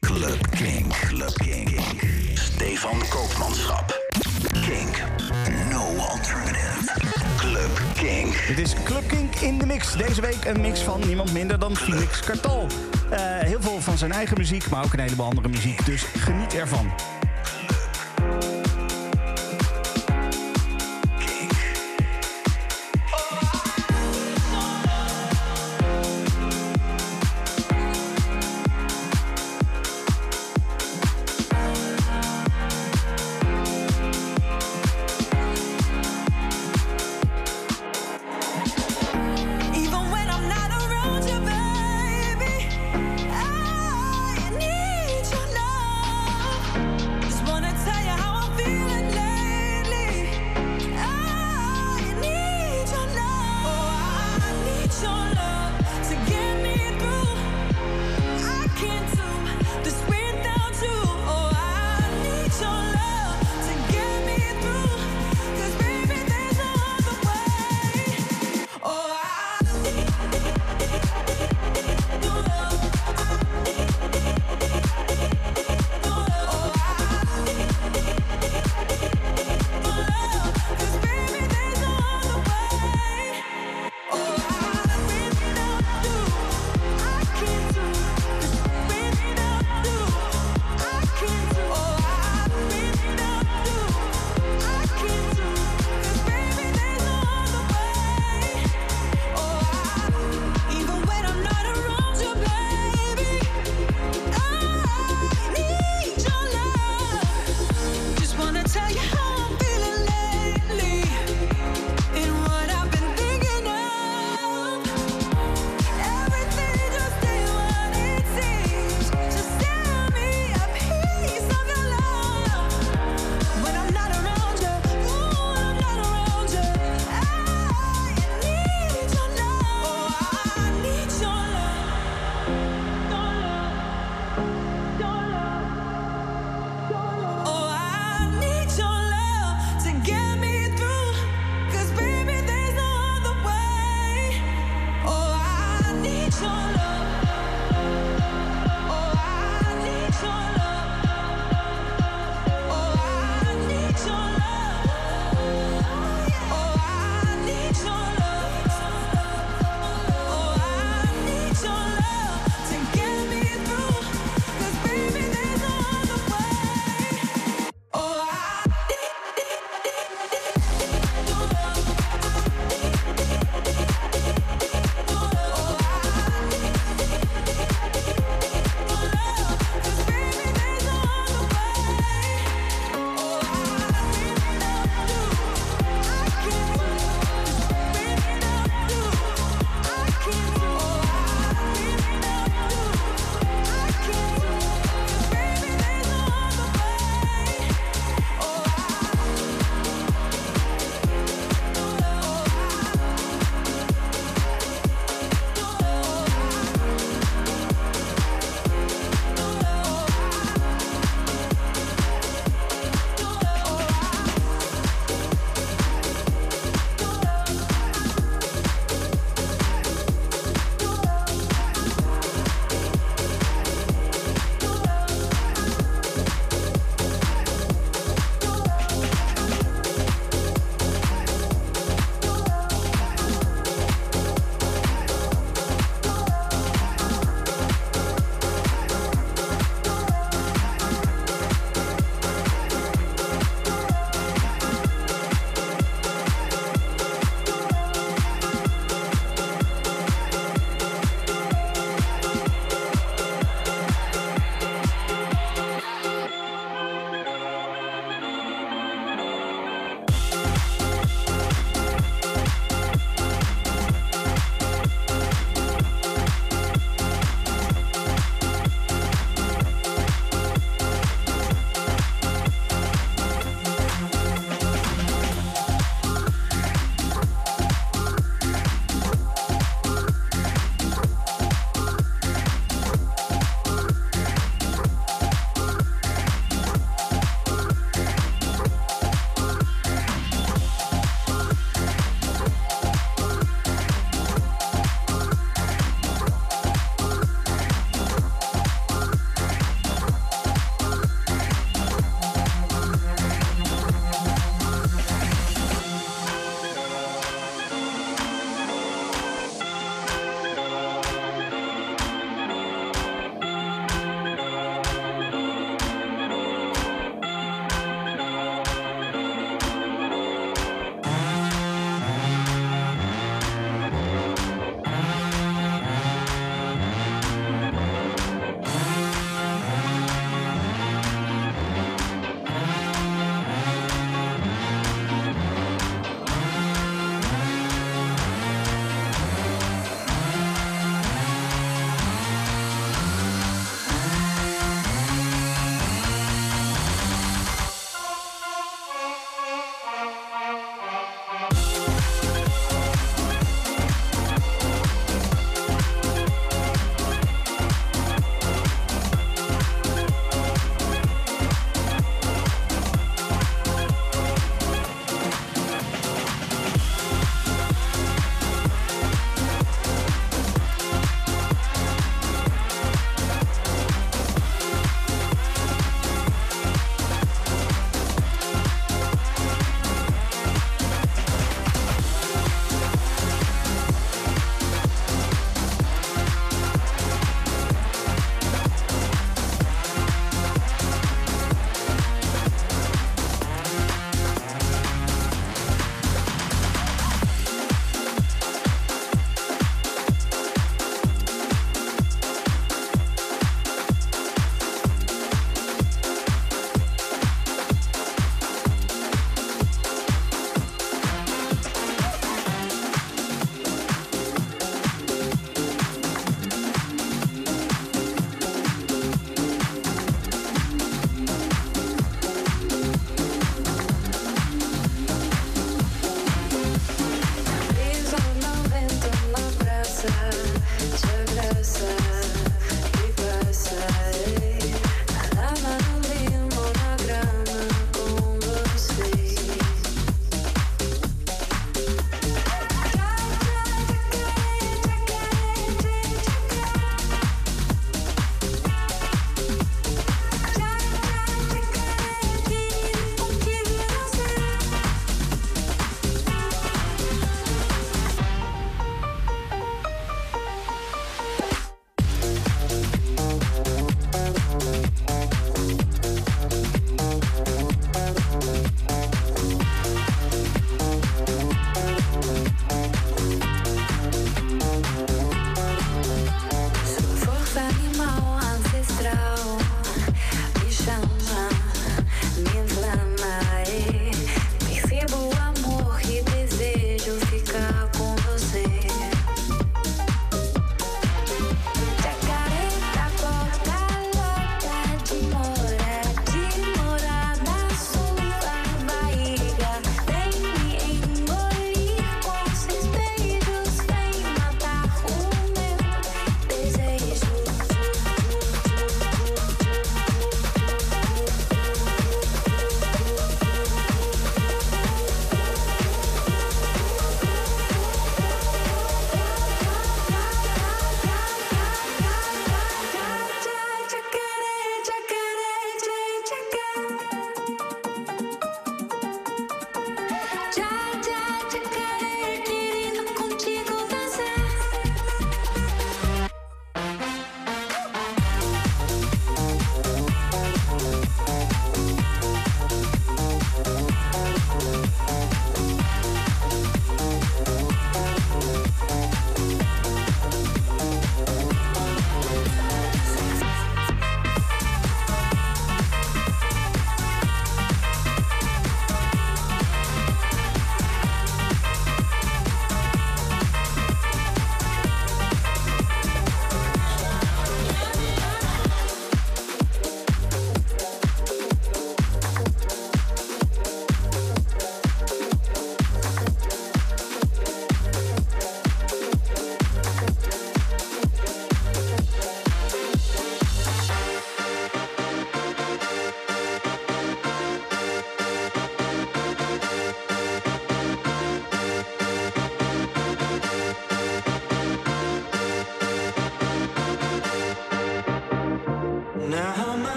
Club Kink. Club Kink. Stefan Koopmanschap. Kink. No alternative. Club Kink. Dit is Club Kink in de mix. Deze week een mix van niemand minder dan Felix Kartal. Eh, heel veel van zijn eigen muziek, maar ook een heleboel andere muziek. Dus geniet ervan.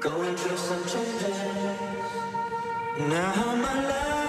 Going through some changes. Now my life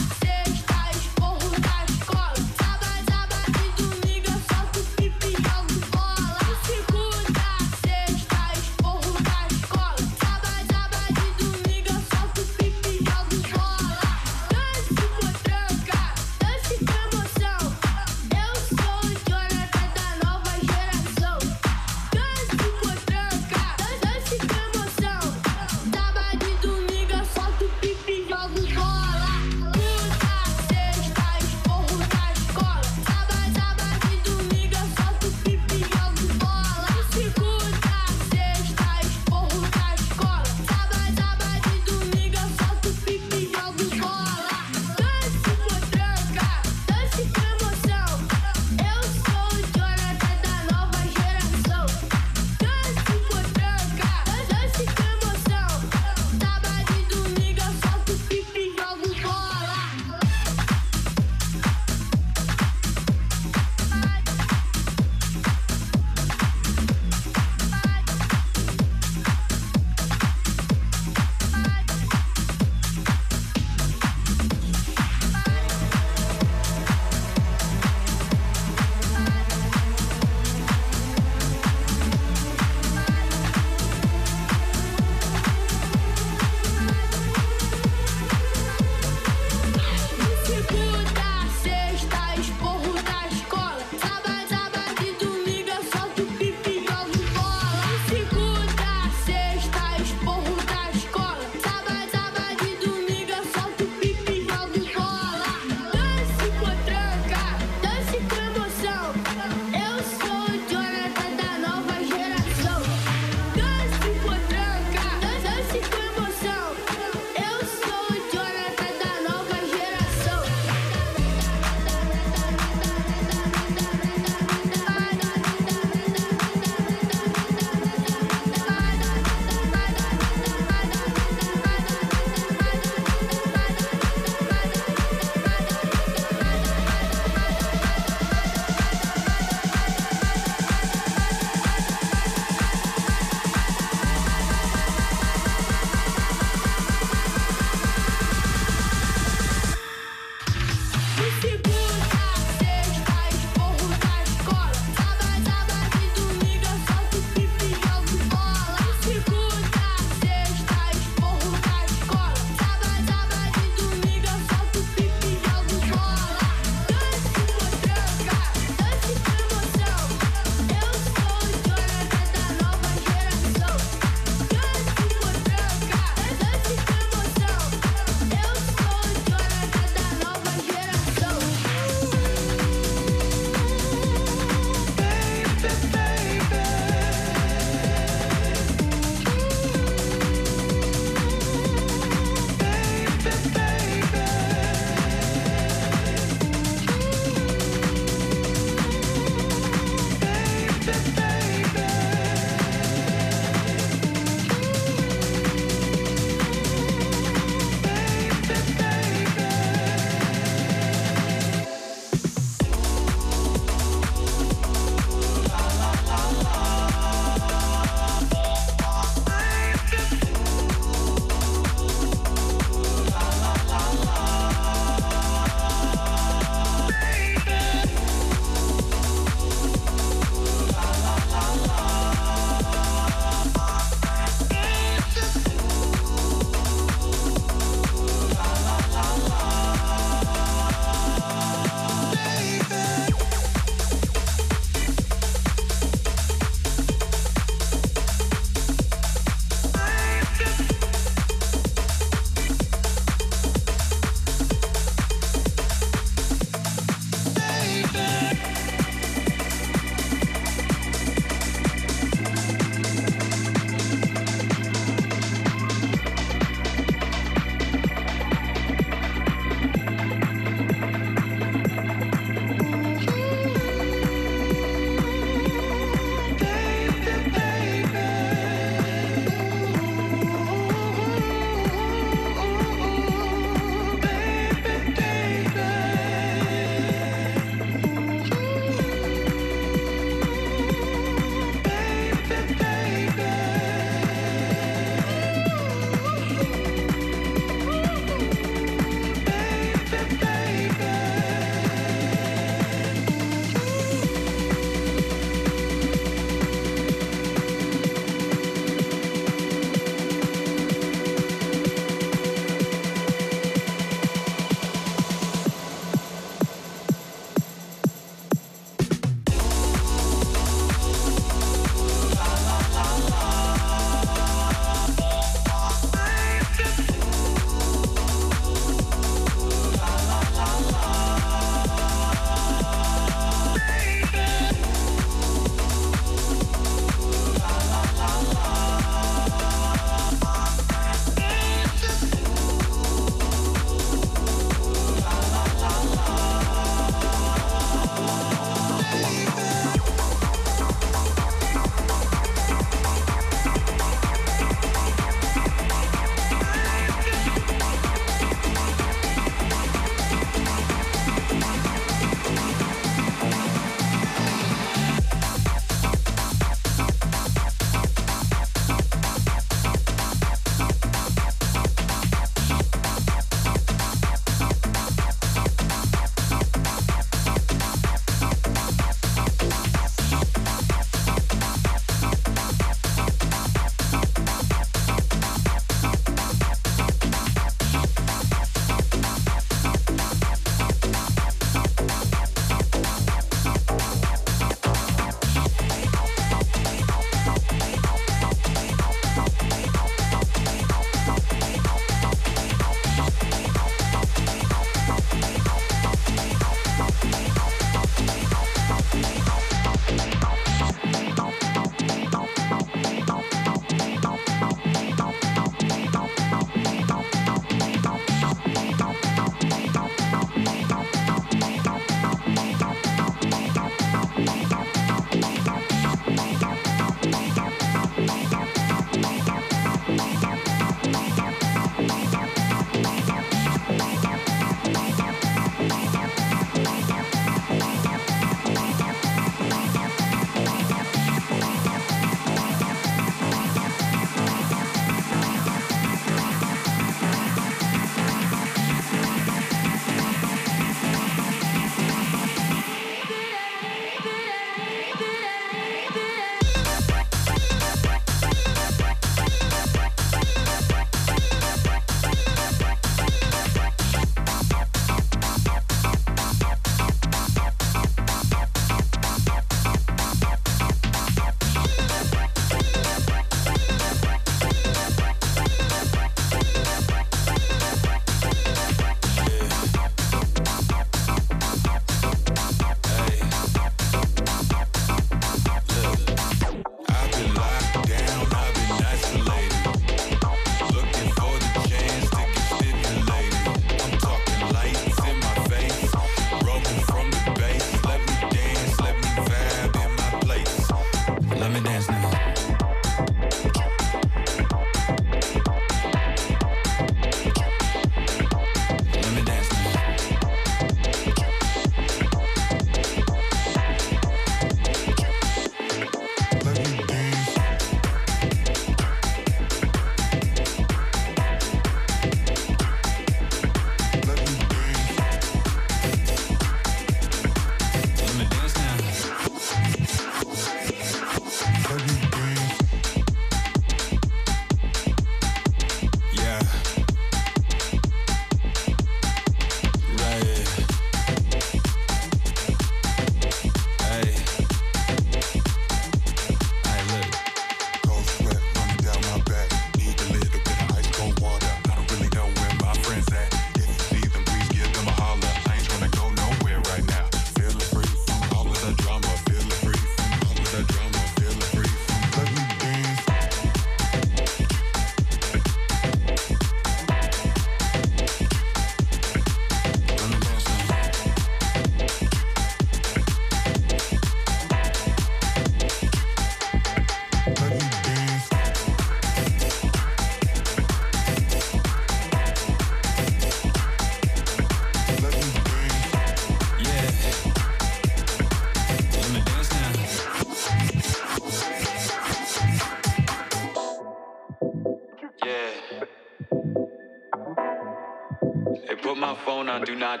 do not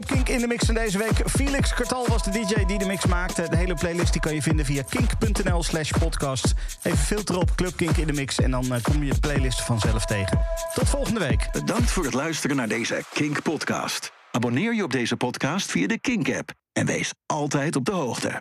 was hem, de Club Kink in de mix van deze week. Felix Kartal was de DJ die de mix maakte. De hele playlist die kan je vinden via kink.nl slash podcast. Even filteren op Club Kink in de mix en dan eh, kom je de playlist vanzelf tegen. Tot volgende week. Bedankt voor het luisteren naar deze Kink podcast. Abonneer je op deze podcast via de Kink app en wees altijd op de hoogte.